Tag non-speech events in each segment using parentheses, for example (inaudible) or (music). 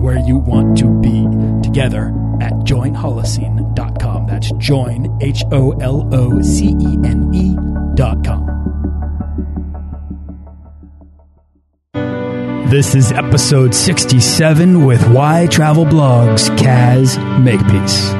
where you want to be together at joinholocene.com. That's join, H O L O C E N E.com. This is episode 67 with Y Travel Blog's Kaz Makepeace.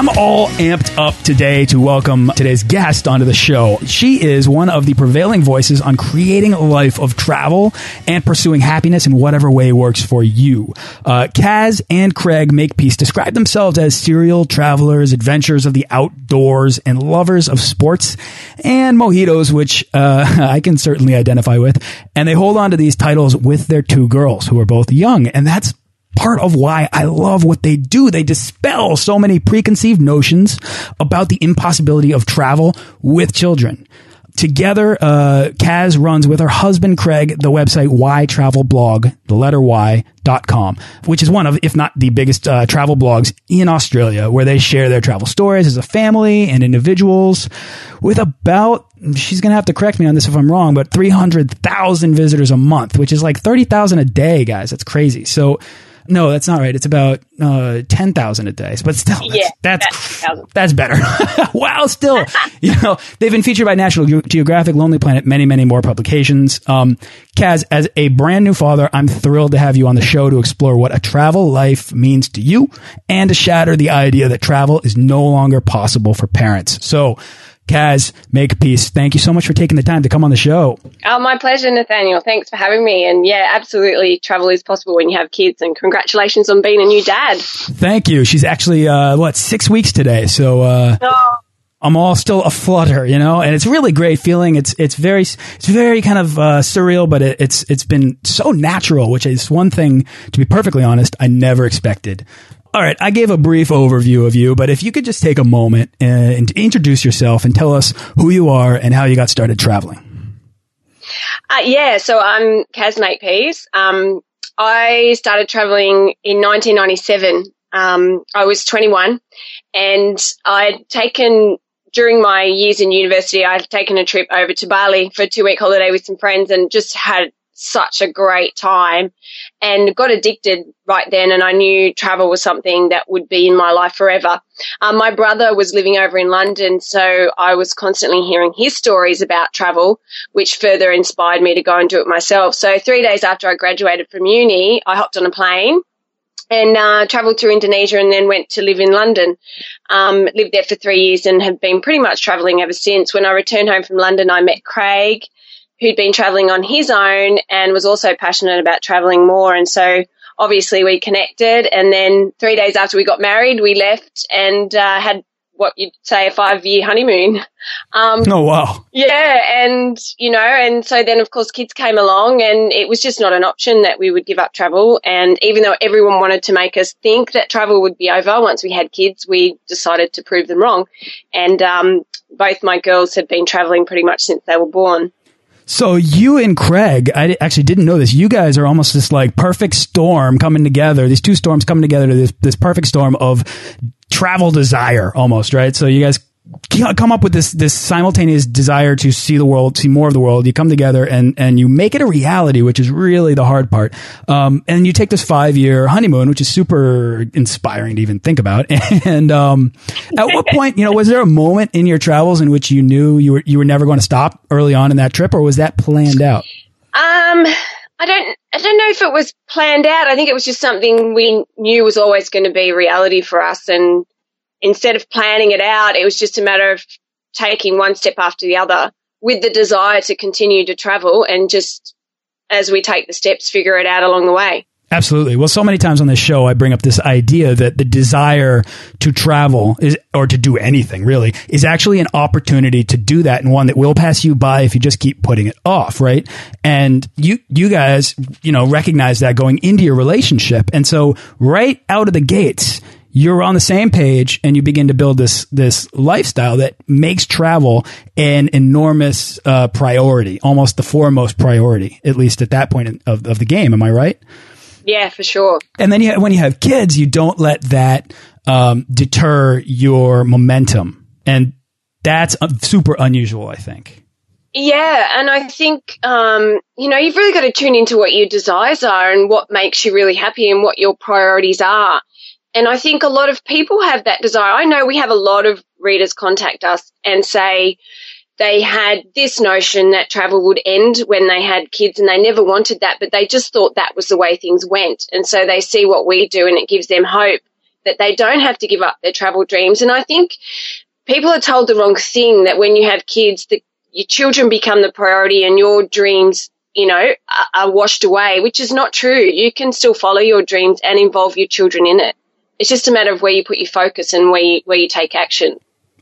I'm all amped up today to welcome today's guest onto the show. She is one of the prevailing voices on creating a life of travel and pursuing happiness in whatever way works for you. Uh, Kaz and Craig Makepeace describe themselves as serial travelers, adventurers of the outdoors, and lovers of sports and mojitos, which uh, (laughs) I can certainly identify with. And they hold on to these titles with their two girls, who are both young, and that's part of why I love what they do. They dispel so many preconceived notions about the impossibility of travel with children. Together, uh, Kaz runs with her husband Craig the website Y Travel Blog, the letter Y dot com, which is one of, if not the biggest uh, travel blogs in Australia, where they share their travel stories as a family and individuals, with about she's going to have to correct me on this if I'm wrong, but 300,000 visitors a month, which is like 30,000 a day, guys. That's crazy. So no, that's not right. It's about uh, ten thousand a day, but still, that's, Yeah, that's that's- that's better. (laughs) wow, still, (laughs) you know, they've been featured by National Geographic, Lonely Planet, many, many more publications. Um, Kaz, as a brand new father, I'm thrilled to have you on the show to explore what a travel life means to you and to shatter the idea that travel is no longer possible for parents. So. Kaz, Makepeace. Thank you so much for taking the time to come on the show. Oh, my pleasure, Nathaniel. Thanks for having me. And yeah, absolutely, travel is possible when you have kids. And congratulations on being a new dad. Thank you. She's actually uh, what six weeks today, so uh, Oh, I'm all still aflutter, you know, and it's really great feeling. It's it's very it's very kind of uh, surreal, but it, it's it's been so natural, which is one thing. To be perfectly honest, I never expected. All right, I gave a brief overview of you, but if you could just take a moment and, and introduce yourself and tell us who you are and how you got started traveling. Uh, yeah, so I'm Kaz Makepeace. Um, I started traveling in 1997. Um, I was 21 and I'd taken, during my years in university, I'd taken a trip over to Bali for a two week holiday with some friends and just had such a great time and got addicted right then. And I knew travel was something that would be in my life forever. Um, my brother was living over in London, so I was constantly hearing his stories about travel, which further inspired me to go and do it myself. So three days after I graduated from uni, I hopped on a plane and uh, traveled through Indonesia and then went to live in London. Um, lived there for three years and have been pretty much traveling ever since. When I returned home from London, I met Craig, who'd been traveling on his own and was also passionate about traveling more. And so obviously we connected. And then three days after we got married, we left and uh, had what you'd say a five year honeymoon. (laughs) Um, Oh wow! yeah, and you know, and so then of course kids came along, and it was just not an option that we would give up travel. And even though everyone wanted to make us think that travel would be over once we had kids, we decided to prove them wrong. And um, both my girls have been traveling pretty much since they were born. So you and Craig, I actually didn't know this. You guys are almost this like perfect storm coming together. These two storms coming together to this this perfect storm of travel desire, almost right. So you guys come up with this this simultaneous desire to see the world, see more of the world. You come together and and you make it a reality, which is really the hard part. Um, and you take this five year honeymoon, which is super inspiring to even think about. (laughs) And um, at what (laughs) point, you know, was there a moment in your travels in which you knew you were you were never going to stop early on in that trip, or was that planned out? Um, I don't I don't know if it was planned out. I think it was just something we knew was always going to be reality for us, and instead of planning it out, it was just a matter of taking one step after the other with the desire to continue to travel and just as we take the steps, figure it out along the way. Absolutely. Well, so many times on this show, I bring up this idea that the desire to travel is, or to do anything really, is actually an opportunity to do that and one that will pass you by if you just keep putting it off, right? And you, you guys, you know, recognize that going into your relationship. And so right out of the gates, you're on the same page and you begin to build this this lifestyle that makes travel an enormous uh, priority, almost the foremost priority, at least at that point of, of the game. Am I right? Yeah, for sure. And then you, when you have kids, you don't let that um, deter your momentum, and that's uh, super unusual, I think. Yeah, and I think um, you know you've really got to tune into what your desires are and what makes you really happy and what your priorities are. And I think a lot of people have that desire. I know we have a lot of readers contact us and say they had this notion that travel would end when they had kids and they never wanted that, but they just thought that was the way things went. And so they see what we do and it gives them hope that they don't have to give up their travel dreams. And I think people are told the wrong thing that when you have kids, that your children become the priority and your dreams you know, are washed away, which is not true. You can still follow your dreams and involve your children in it. It's just a matter of where you put your focus and where you, where you take action.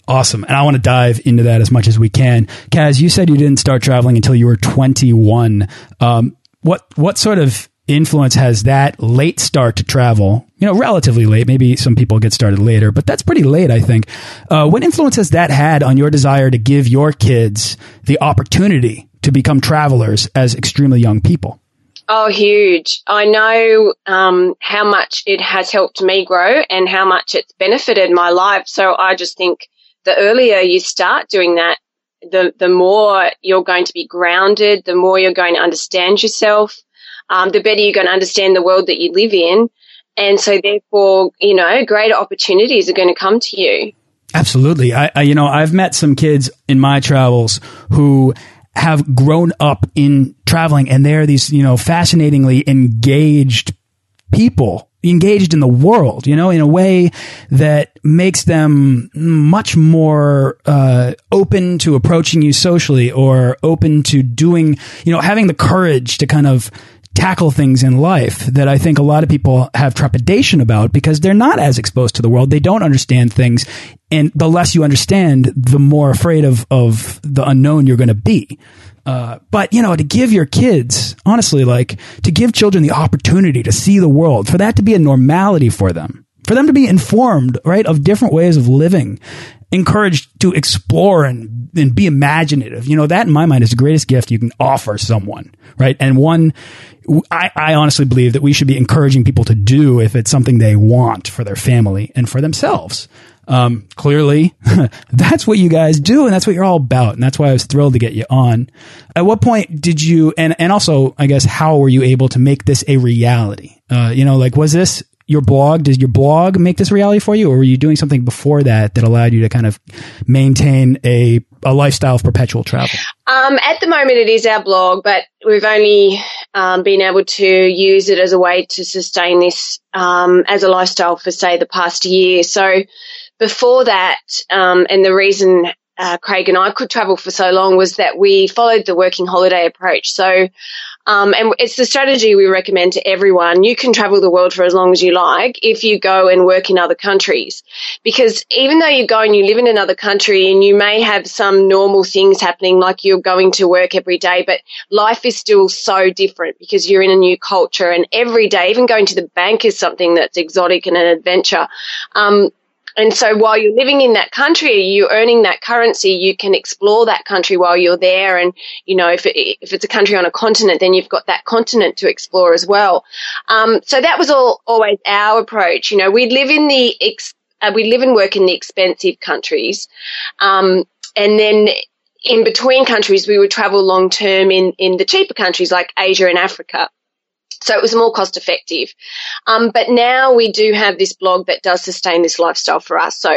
Awesome. And I want to dive into that as much as we can. Kaz, you said you didn't start traveling until you were 21. Um, what, what sort of influence has that late start to travel? You know, relatively late. Maybe some people get started later, but that's pretty late, I think. Uh, what influence has that had on your desire to give your kids the opportunity to become travelers as extremely young people? Oh, huge. I know um, how much it has helped me grow and how much it's benefited my life. So I just think the earlier you start doing that, the, the more you're going to be grounded, the more you're going to understand yourself, um, the better you're going to understand the world that you live in. And so therefore, you know, greater opportunities are going to come to you. Absolutely. I, I you know, I've met some kids in my travels who have grown up in traveling and they're these, you know, fascinatingly engaged people engaged in the world, you know, in a way that makes them much more uh, open to approaching you socially or open to doing, you know, having the courage to kind of tackle things in life that I think a lot of people have trepidation about because they're not as exposed to the world. They don't understand things. And the less you understand, the more afraid of, of the unknown you're going to be. Uh, but you know, to give your kids, honestly, like to give children the opportunity to see the world, for that to be a normality for them, for them to be informed, right, of different ways of living, encouraged to explore and, and be imaginative. You know, that in my mind is the greatest gift you can offer someone, right? And one, I, I honestly believe that we should be encouraging people to do if it's something they want for their family and for themselves. Um, clearly, (laughs) that's what you guys do, and that's what you're all about, and that's why I was thrilled to get you on. At what point did you, and and also, I guess, how were you able to make this a reality? Uh, you know, like was this your blog? Did your blog make this reality for you, or were you doing something before that that allowed you to kind of maintain a a lifestyle of perpetual travel? Um, at the moment, it is our blog, but we've only um, been able to use it as a way to sustain this um, as a lifestyle for, say, the past year. So before that, um, and the reason uh, Craig and I could travel for so long was that we followed the working holiday approach. So um, and it's the strategy we recommend to everyone. You can travel the world for as long as you like if you go and work in other countries. Because even though you go and you live in another country and you may have some normal things happening, like you're going to work every day, but life is still so different because you're in a new culture and every day, even going to the bank is something that's exotic and an adventure. Um, and so while you're living in that country, you're earning that currency, you can explore that country while you're there. And, you know, if, it, if it's a country on a continent, then you've got that continent to explore as well. Um, so that was all always our approach. You know, we live in the ex- uh, we live and work in the expensive countries. Um, and then in between countries, we would travel long term in, in the cheaper countries like Asia and Africa. So it was more cost effective. Um, but now we do have this blog that does sustain this lifestyle for us. So,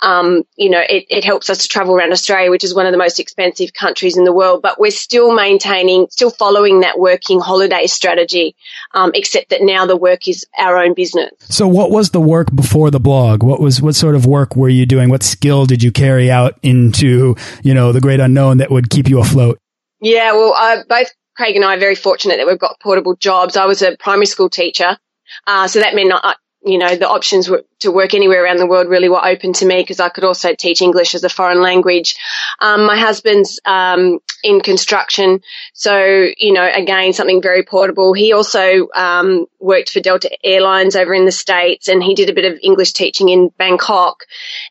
um, you know, it, it, helps us to travel around Australia, which is one of the most expensive countries in the world. But we're still maintaining, still following that working holiday strategy, um, except that now the work is our own business. So, what was the work before the blog? What was what sort of work were you doing? What skill did you carry out into you know the great unknown that would keep you afloat? Yeah, well, I, both Craig and I are very fortunate that we've got portable jobs. I was a primary school teacher, uh, so that meant not, you know, the options were, to work anywhere around the world really were open to me because I could also teach English as a foreign language. Um, my husband's um, in construction, so you know, again, something very portable. He also um, worked for Delta Airlines over in the states, and he did a bit of English teaching in Bangkok.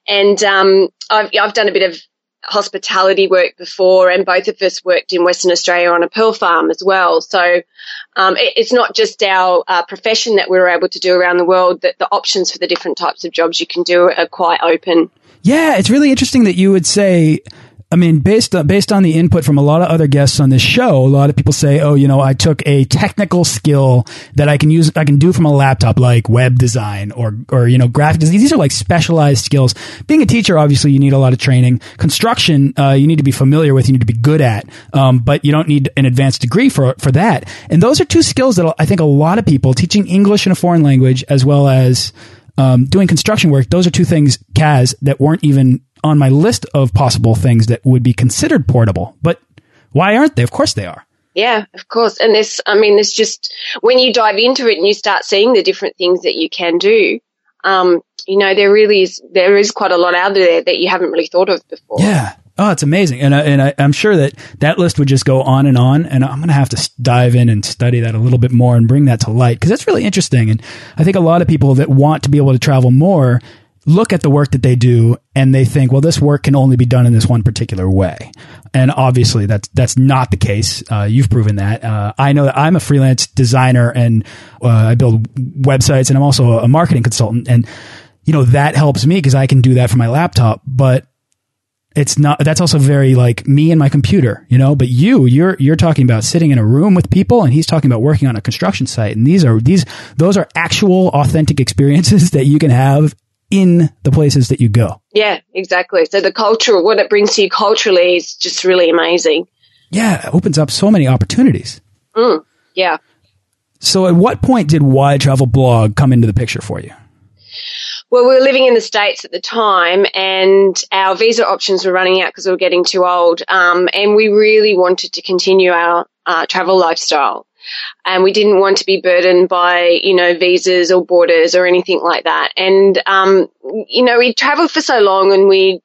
And um, I've I've done a bit of hospitality work before, and both of us worked in Western Australia on a pearl farm as well. So um, it, it's not just our uh, profession that we are able to do around the world; that the options for the different types of jobs you can do are quite open. Yeah, it's really interesting that you would say I mean, based on, based on the input from a lot of other guests on this show, a lot of people say, "Oh, you know, I took a technical skill that I can use, I can do from a laptop, like web design or or you know, graphic design. These are like specialized skills. Being a teacher, obviously, you need a lot of training. Construction, uh, you need to be familiar with, you need to be good at, um, but you don't need an advanced degree for for that. And those are two skills that I think a lot of people teaching English in a foreign language as well as um, doing construction work. Those are two things, Kaz, that weren't even on my list of possible things that would be considered portable. But why aren't they? Of course they are. Yeah, of course. And this, I mean, there's just, when you dive into it and you start seeing the different things that you can do, um, you know, there really is, there is quite a lot out there that you haven't really thought of before. Yeah. Oh, it's amazing. And, I, and I, am sure that that list would just go on and on. And I'm going to have to dive in and study that a little bit more and bring that to light because that's really interesting. And I think a lot of people that want to be able to travel more look at the work that they do and they think, well, this work can only be done in this one particular way. And obviously that's, that's not the case. Uh, you've proven that. Uh, I know that I'm a freelance designer and uh, I build websites and I'm also a marketing consultant. And, you know, that helps me because I can do that from my laptop, but it's not, that's also very like me and my computer, you know, but you, you're, you're talking about sitting in a room with people and he's talking about working on a construction site. And these are, these, those are actual authentic experiences (laughs) that you can have in the places that you go. Yeah, exactly. So the culture, what it brings to you culturally is just really amazing. Yeah, it opens up so many opportunities. Mm, yeah. So at what point did Y Travel Blog come into the picture for you? Well, we were living in the States at the time and our visa options were running out because we were getting too old. Um, and we really wanted to continue our uh, travel lifestyle and we didn't want to be burdened by you know visas or borders or anything like that. And um, you know we travelled for so long and we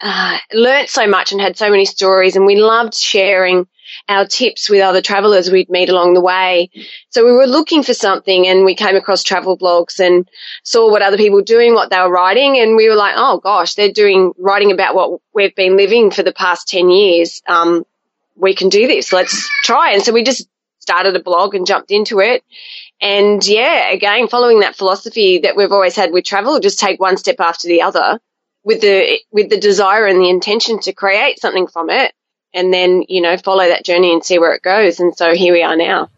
uh, learnt so much and had so many stories, and we loved sharing our tips with other travelers we'd meet along the way. So we were looking for something and we came across travel blogs and saw what other people were doing, what they were writing. And we were like, oh gosh, they're doing, writing about what we've been living for the past 10 years. Um, we can do this. Let's try. And so we just started a blog and jumped into it. And yeah, again, following that philosophy that we've always had with travel, just take one step after the other with the, with the desire and the intention to create something from it. And then, you know, follow that journey and see where it goes. And so here we are now.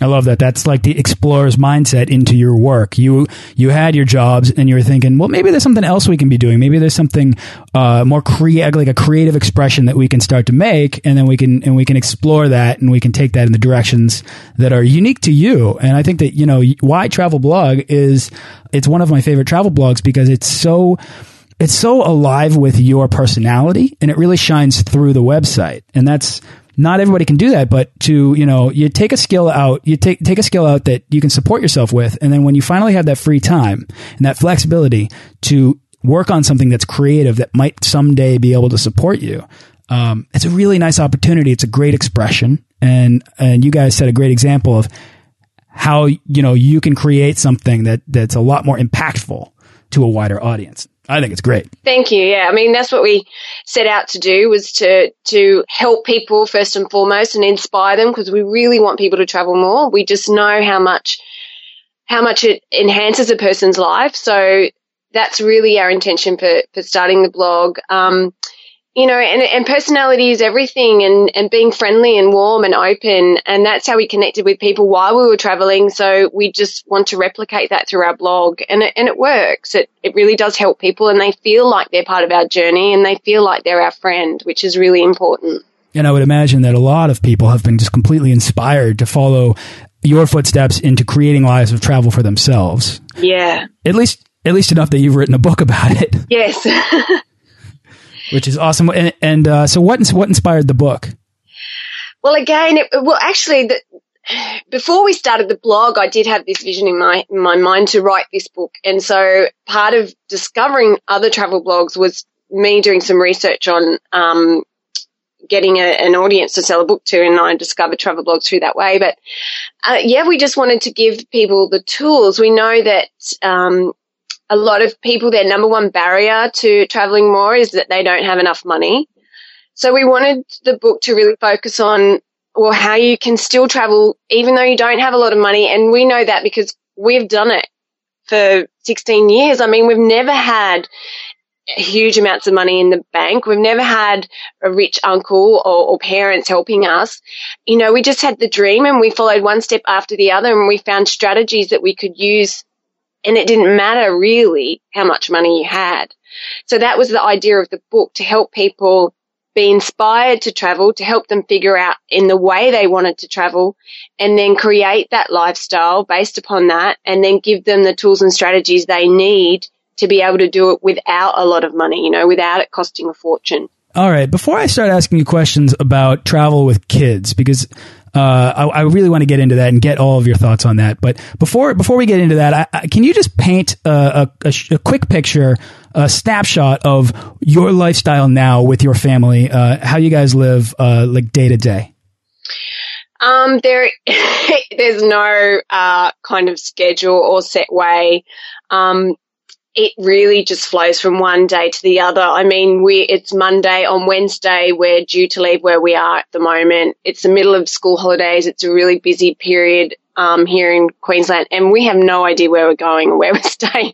I love that. That's like the explorer's mindset into your work. You you had your jobs and you were thinking, well, maybe there's something else we can be doing. Maybe there's something uh, more creative, like a creative expression that we can start to make, and then we can and we can explore that and we can take that in the directions that are unique to you. And I think that you know Y Travel Blog is it's one of my favorite travel blogs because it's so it's so alive with your personality and it really shines through the website. And that's not everybody can do that, but to, you know, you take a skill out, you take, take a skill out that you can support yourself with. And then when you finally have that free time and that flexibility to work on something that's creative that might someday be able to support you, um, it's a really nice opportunity. It's a great expression. And, and you guys set a great example of how, you know, you can create something that, that's a lot more impactful to a wider audience. I think it's great. Thank you. Yeah, I mean that's what we set out to do was to to help people first and foremost and inspire them because we really want people to travel more. We just know how much how much it enhances a person's life. So that's really our intention for, for starting the blog. Um, you know, and, and personality is everything and, and being friendly and warm and open. And that's how we connected with people while we were traveling. So we just want to replicate that through our blog and it, and it works. It, it really does help people and they feel like they're part of our journey and they feel like they're our friend, which is really important. And I would imagine that a lot of people have been just completely inspired to follow your footsteps into creating lives of travel for themselves. Yeah. At least at least enough that you've written a book about it. Yes. (laughs) Which is awesome. And, and uh, so, what what inspired the book? Well, again, it, well, actually, the, before we started the blog, I did have this vision in my in my mind to write this book, and so part of discovering other travel blogs was me doing some research on um, getting a, an audience to sell a book to, and I discovered travel blogs through that way. But uh, yeah, we just wanted to give people the tools. We know that um, a lot of people, their number one barrier to traveling more is that they don't have enough money. So we wanted the book to really focus on, well, how you can still travel even though you don't have a lot of money. And we know that because we've done it for 16 years. I mean, we've never had huge amounts of money in the bank. We've never had a rich uncle or, or, parents helping us. You know, we just had the dream and we followed one step after the other and we found strategies that we could use and it didn't matter really how much money you had. So that was the idea of the book to help people be inspired to travel, to help them figure out in the way they wanted to travel and then create that lifestyle based upon that and then give them the tools and strategies they need to be able to do it without a lot of money, you know, without it costing a fortune. All right. Before I start asking you questions about travel with kids, because I, I, really want to get into that and get all of your thoughts on that. But before before we get into that, I, I, can you just paint a, a, a, quick picture, a snapshot of your lifestyle now with your family, uh, how you guys live uh, like day to day? Um, there, (laughs) there's no uh, kind of schedule or set way. Um, it really just flows from one day to the other. I mean, we, it's Monday. On Wednesday, we're due to leave where we are at the moment. It's the middle of school holidays. It's a really busy period, um, here in Queensland and we have no idea where we're going or where (laughs) we're staying.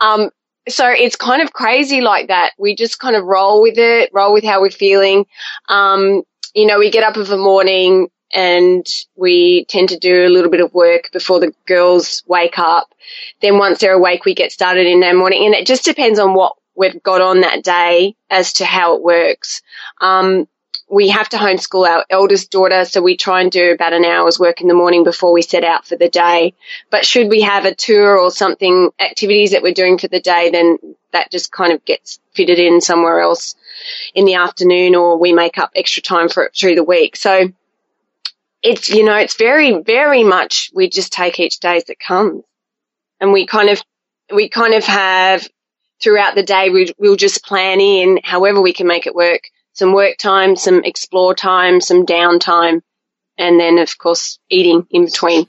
Um, so it's kind of crazy like that. We just kind of roll with it, roll with how we're feeling. Um, you know, we get up of a morning, and we tend to do a little bit of work before the girls wake up. Then once they're awake, we get started in the morning and it just depends on what we've got on that day as to how it works. Um, we have to homeschool our eldest daughter, so we try and do about an hour's work in the morning before we set out for the day. But should we have a tour or something, activities that we're doing for the day, then that just kind of gets fitted in somewhere else in the afternoon or we make up extra time for it through the week. So it's, you know, it's very, very much we just take each day as it comes. And we kind of, we kind of have throughout the day, we, we'll just plan in however we can make it work. Some work time, some explore time, some downtime, and then of course eating in between.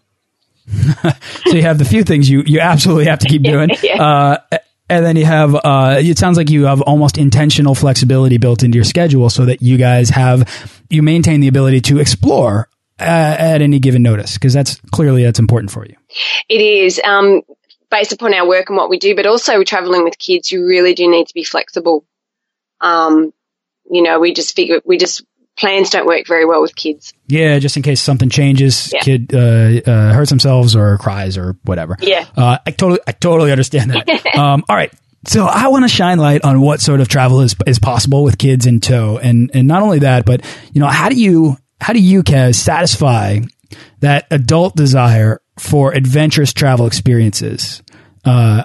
(laughs) so you have the few things you, you absolutely have to keep doing. (laughs) yeah. uh, and then you have, uh, it sounds like you have almost intentional flexibility built into your schedule so that you guys have, you maintain the ability to explore uh, at any given notice? Because that's clearly that's important for you. It is. Um, based upon our work and what we do, but also traveling with kids, you really do need to be flexible. Um, you know, we just figure, we just, plans don't work very well with kids. Yeah, just in case something changes, yeah. kid uh, uh, hurts themselves or cries or whatever. Yeah, uh, I totally, I totally understand that. (laughs) um, all right, so I want to shine light on what sort of travel is is possible with kids in tow, and and not only that, but you know, how do you how do you, Kaz, satisfy that adult desire for adventurous travel experiences uh,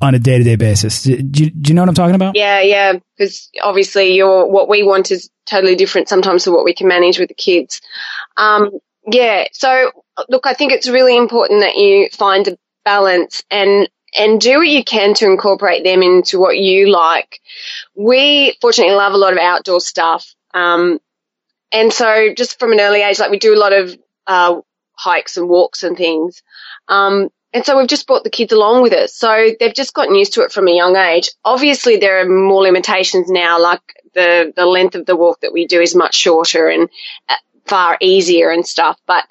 on a day to day basis? Do, do, do, you know what I'm talking about? Yeah, yeah. Because obviously, your what we want is totally different sometimes to what we can manage with the kids. Um, yeah. So, look, I think it's really important that you find a balance and and do what you can to incorporate them into what you like. We fortunately love a lot of outdoor stuff. Um, and so just from an early age, like we do a lot of, uh, hikes and walks and things. Um, and so we've just brought the kids along with us. So they've just gotten used to it from a young age. Obviously there are more limitations now, like the, the length of the walk that we do is much shorter and uh, far easier and stuff. But,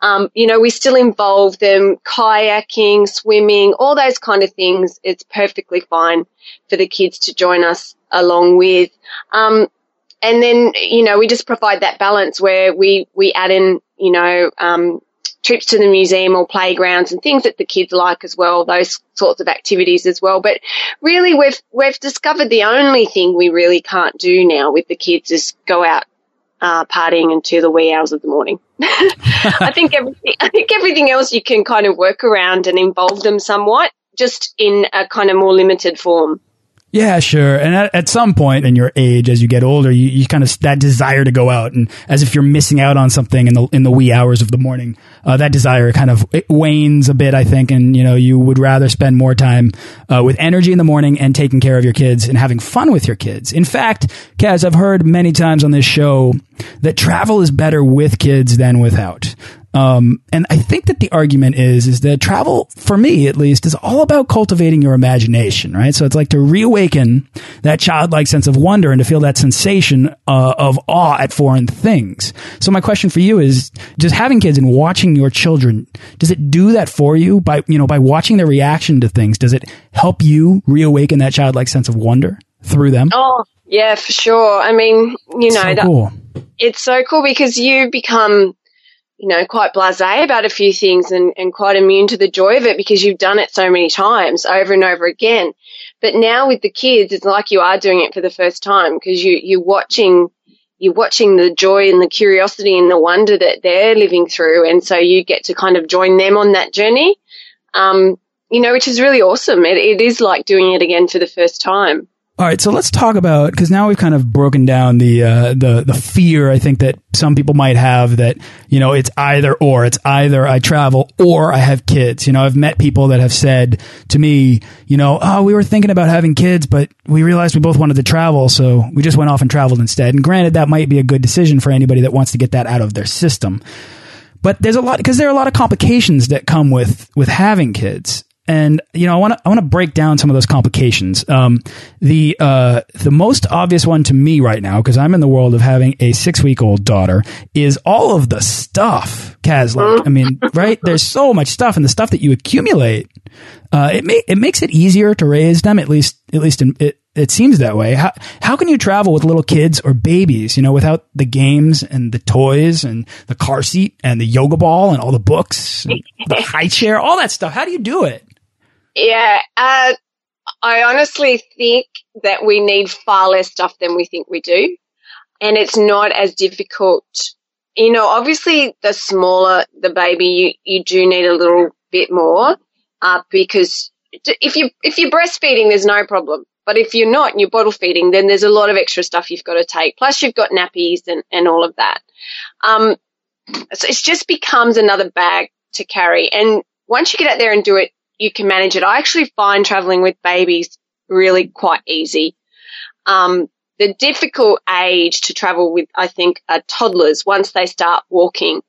um, you know, we still involve them kayaking, swimming, all those kind of things. It's perfectly fine for the kids to join us along with. Um, and then, you know, we just provide that balance where we, we add in, you know, um, trips to the museum or playgrounds and things that the kids like as well, those sorts of activities as well. But really we've, we've discovered the only thing we really can't do now with the kids is go out uh, partying into the wee hours of the morning. (laughs) I think everything, I think everything else you can kind of work around and involve them somewhat, just in a kind of more limited form. Yeah, sure. And at, at, some point in your age, as you get older, you, you kind of that desire to go out and as if you're missing out on something in the in the wee hours of the morning. Uh, that desire kind of wanes a bit, I think, and you know you would rather spend more time uh, with energy in the morning and taking care of your kids and having fun with your kids. In fact, Kaz, I've heard many times on this show that travel is better with kids than without. Um, and I think that the argument is, is that travel, for me at least, is all about cultivating your imagination, right? So it's like to reawaken that childlike sense of wonder and to feel that sensation uh, of awe at foreign things. So my question for you is, just having kids and watching your children, does it do that for you by, you know, by watching their reaction to things? Does it help you reawaken that childlike sense of wonder through them? Oh, yeah, for sure. I mean, you know, so cool. it's so cool because you become you know, quite blasé about a few things and, and quite immune to the joy of it because you've done it so many times over and over again. But now with the kids, it's like you are doing it for the first time because you, you're watching, you're watching the joy and the curiosity and the wonder that they're living through. And so you get to kind of join them on that journey. Um, you know, which is really awesome. It, it is like doing it again for the first time. All right, so let's talk about because now we've kind of broken down the uh, the the fear I think that some people might have that you know it's either or it's either I travel or I have kids. You know, I've met people that have said to me, you know, oh, we were thinking about having kids, but we realized we both wanted to travel, so we just went off and traveled instead. And granted, that might be a good decision for anybody that wants to get that out of their system. But there's a lot because there are a lot of complications that come with with having kids and you know, I want to I want to break down some of those complications. Um, the uh, the most obvious one to me right now, because I'm in the world of having a six week old daughter, is all of the stuff, Kaz. Like, I mean, (laughs) right? There's so much stuff, and the stuff that you accumulate, uh, it ma it makes it easier to raise them. At least, at least in, it it seems that way. How how can you travel with little kids or babies, you know, without the games and the toys and the car seat and the yoga ball and all the books, and the (laughs) high chair, all that stuff? How do you do it? Yeah, uh, I honestly think that we need far less stuff than we think we do. And it's not as difficult. You know, obviously the smaller the baby, you, you do need a little bit more, uh, because if you, if you're breastfeeding, there's no problem. But if you're not and you're bottle feeding, then there's a lot of extra stuff you've got to take. Plus you've got nappies and, and all of that. Um, so it just becomes another bag to carry. And once you get out there and do it, you can manage it. I actually find traveling with babies really quite easy. Um, the difficult age to travel with, I think, are toddlers once they start walking.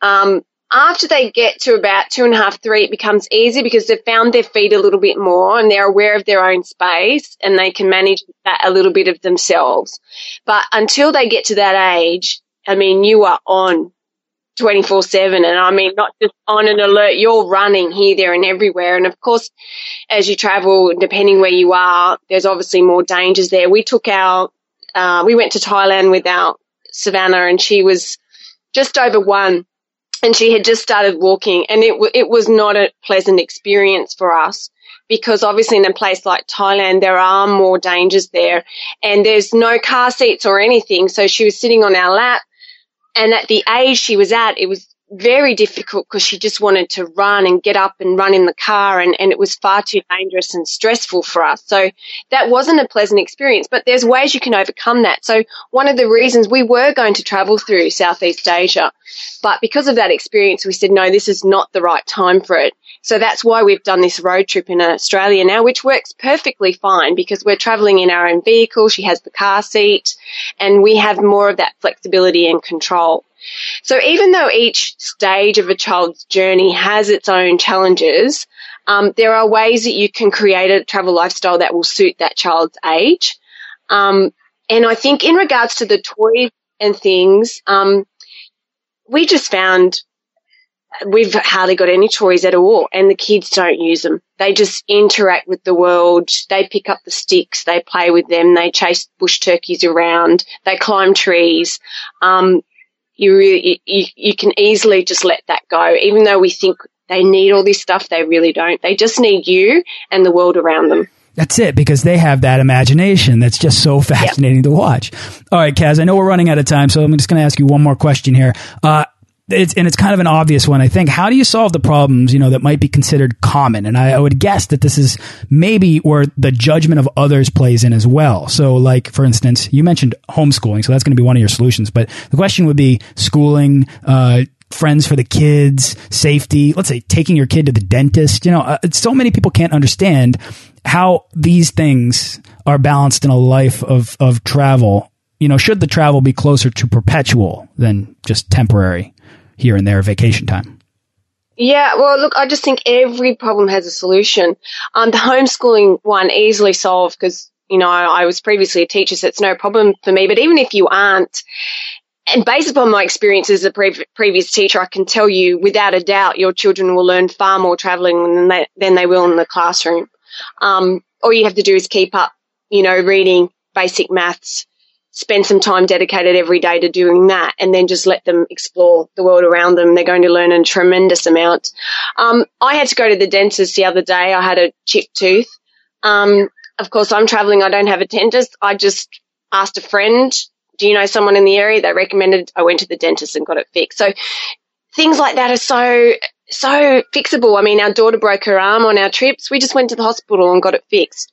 Um, after they get to about two and a half, three, it becomes easy because they've found their feet a little bit more and they're aware of their own space and they can manage that a little bit of themselves. But until they get to that age, I mean, you are on 24 7. And I mean, not just on an alert, you're running here, there, and everywhere. And of course, as you travel, depending where you are, there's obviously more dangers there. We took our, uh, we went to Thailand with our Savannah and she was just over one and she had just started walking and it, it was not a pleasant experience for us because obviously in a place like Thailand, there are more dangers there and there's no car seats or anything. So she was sitting on our lap and at the age she was at, it was very difficult because she just wanted to run and get up and run in the car and, and it was far too dangerous and stressful for us. So that wasn't a pleasant experience, but there's ways you can overcome that. So one of the reasons we were going to travel through Southeast Asia, but because of that experience, we said, no, this is not the right time for it. So that's why we've done this road trip in Australia now, which works perfectly fine because we're traveling in our own vehicle. She has the car seat and we have more of that flexibility and control. So even though each stage of a child's journey has its own challenges, um, there are ways that you can create a travel lifestyle that will suit that child's age. Um, and I think in regards to the toys and things, um, we just found we've hardly got any toys at all and the kids don't use them. They just interact with the world. They pick up the sticks. They play with them. They chase bush turkeys around. They climb trees. Um, you really, you, you can easily just let that go. Even though we think they need all this stuff, they really don't. They just need you and the world around them. That's it, because they have that imagination that's just so fascinating yep. to watch. All right, Kaz, I know we're running out of time, so I'm just going to ask you one more question here. Uh, it's, and it's kind of an obvious one, I think. How do you solve the problems, you know, that might be considered common? And I, I, would guess that this is maybe where the judgment of others plays in as well. So, like, for instance, you mentioned homeschooling, so that's going to be one of your solutions. But the question would be schooling, uh, friends for the kids, safety, let's say taking your kid to the dentist. You know, uh, so many people can't understand how these things are balanced in a life of, of travel. You know, should the travel be closer to perpetual than just temporary? Here and there vacation time. Yeah, well, look, I just think every problem has a solution. Um, the homeschooling one easily solved because, you know, I was previously a teacher, so it's no problem for me. But even if you aren't, and based upon my experience as a pre previous teacher, I can tell you without a doubt your children will learn far more traveling than they, than they will in the classroom. Um, all you have to do is keep up, you know, reading basic maths, spend some time dedicated every day to doing that and then just let them explore the world around them. They're going to learn a tremendous amount. Um, I had to go to the dentist the other day. I had a chipped tooth. Um, of course, I'm traveling. I don't have a dentist. I just asked a friend, do you know someone in the area? They recommended I went to the dentist and got it fixed. So things like that are so, so fixable. I mean, our daughter broke her arm on our trips. We just went to the hospital and got it fixed.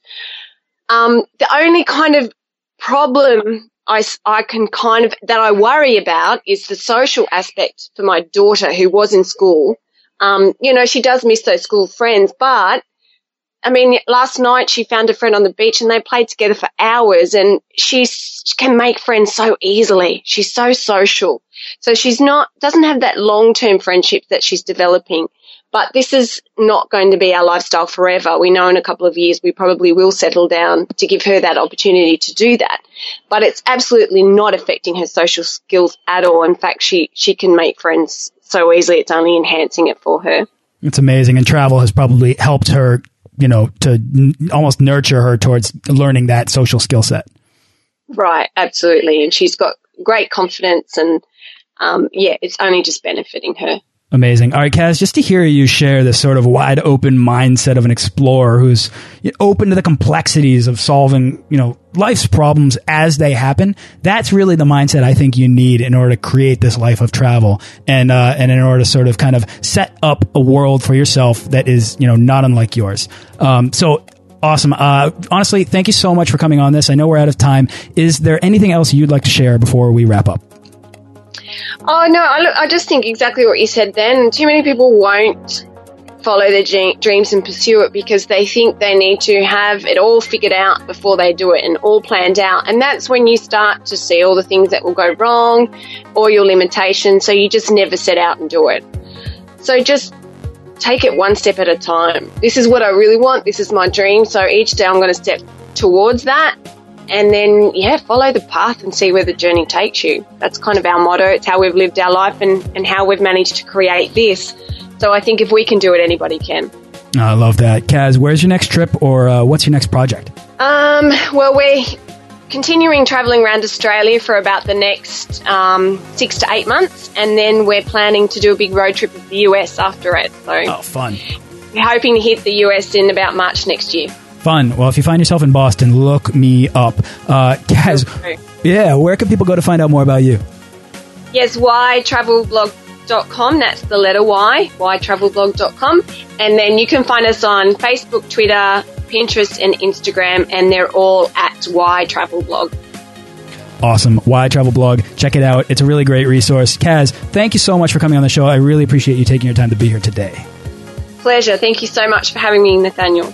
Um, the only kind of problem I, I can kind of, that I worry about is the social aspect for my daughter who was in school. Um, you know, she does miss those school friends, but I mean, last night she found a friend on the beach and they played together for hours and she can make friends so easily. She's so social. So she's not, doesn't have that long term friendship that she's developing. But this is not going to be our lifestyle forever. We know in a couple of years we probably will settle down to give her that opportunity to do that. But it's absolutely not affecting her social skills at all. In fact, she, she can make friends so easily. It's only enhancing it for her. It's amazing. And travel has probably helped her, you know, to almost nurture her towards learning that social skill set. Right. Absolutely. And she's got great confidence and, um, yeah, it's only just benefiting her. Amazing. All right, Kaz, just to hear you share this sort of wide open mindset of an explorer who's open to the complexities of solving, you know, life's problems as they happen. That's really the mindset I think you need in order to create this life of travel and, uh, and in order to sort of kind of set up a world for yourself that is, you know, not unlike yours. Um, so awesome. Uh, honestly, thank you so much for coming on this. I know we're out of time. Is there anything else you'd like to share before we wrap up? Oh no, I, I just think exactly what you said then. Too many people won't follow their dreams and pursue it because they think they need to have it all figured out before they do it and all planned out. And that's when you start to see all the things that will go wrong or your limitations. So you just never set out and do it. So just take it one step at a time. This is what I really want. This is my dream. So each day I'm going to step towards that and then yeah follow the path and see where the journey takes you. That's kind of our motto. It's how we've lived our life and, and how we've managed to create this. So i think if we can do it anybody can. I love that. Kaz where's your next trip or uh, what's your next project? Um, well we're continuing traveling around australia for about the next um, six to eight months. And then we're planning to do a big road trip of the us after it. So oh fun. we're hoping to hit the us in about march next year Fun. Well, if you find yourself in Boston, look me up. Uh, Kaz, yeah, where can people go to find out more about you? Yes, ytravelblog.com. That's the letter Y, ytravelblog.com. And then you can find us on Facebook, Twitter, Pinterest, and Instagram, and they're all at ytravelblog. Awesome. Y Travel Blog. Check it out. It's a really great resource. Kaz, thank you so much for coming on the show. I really appreciate you taking your time to be here today. Pleasure. Thank you so much for having me, Nathaniel.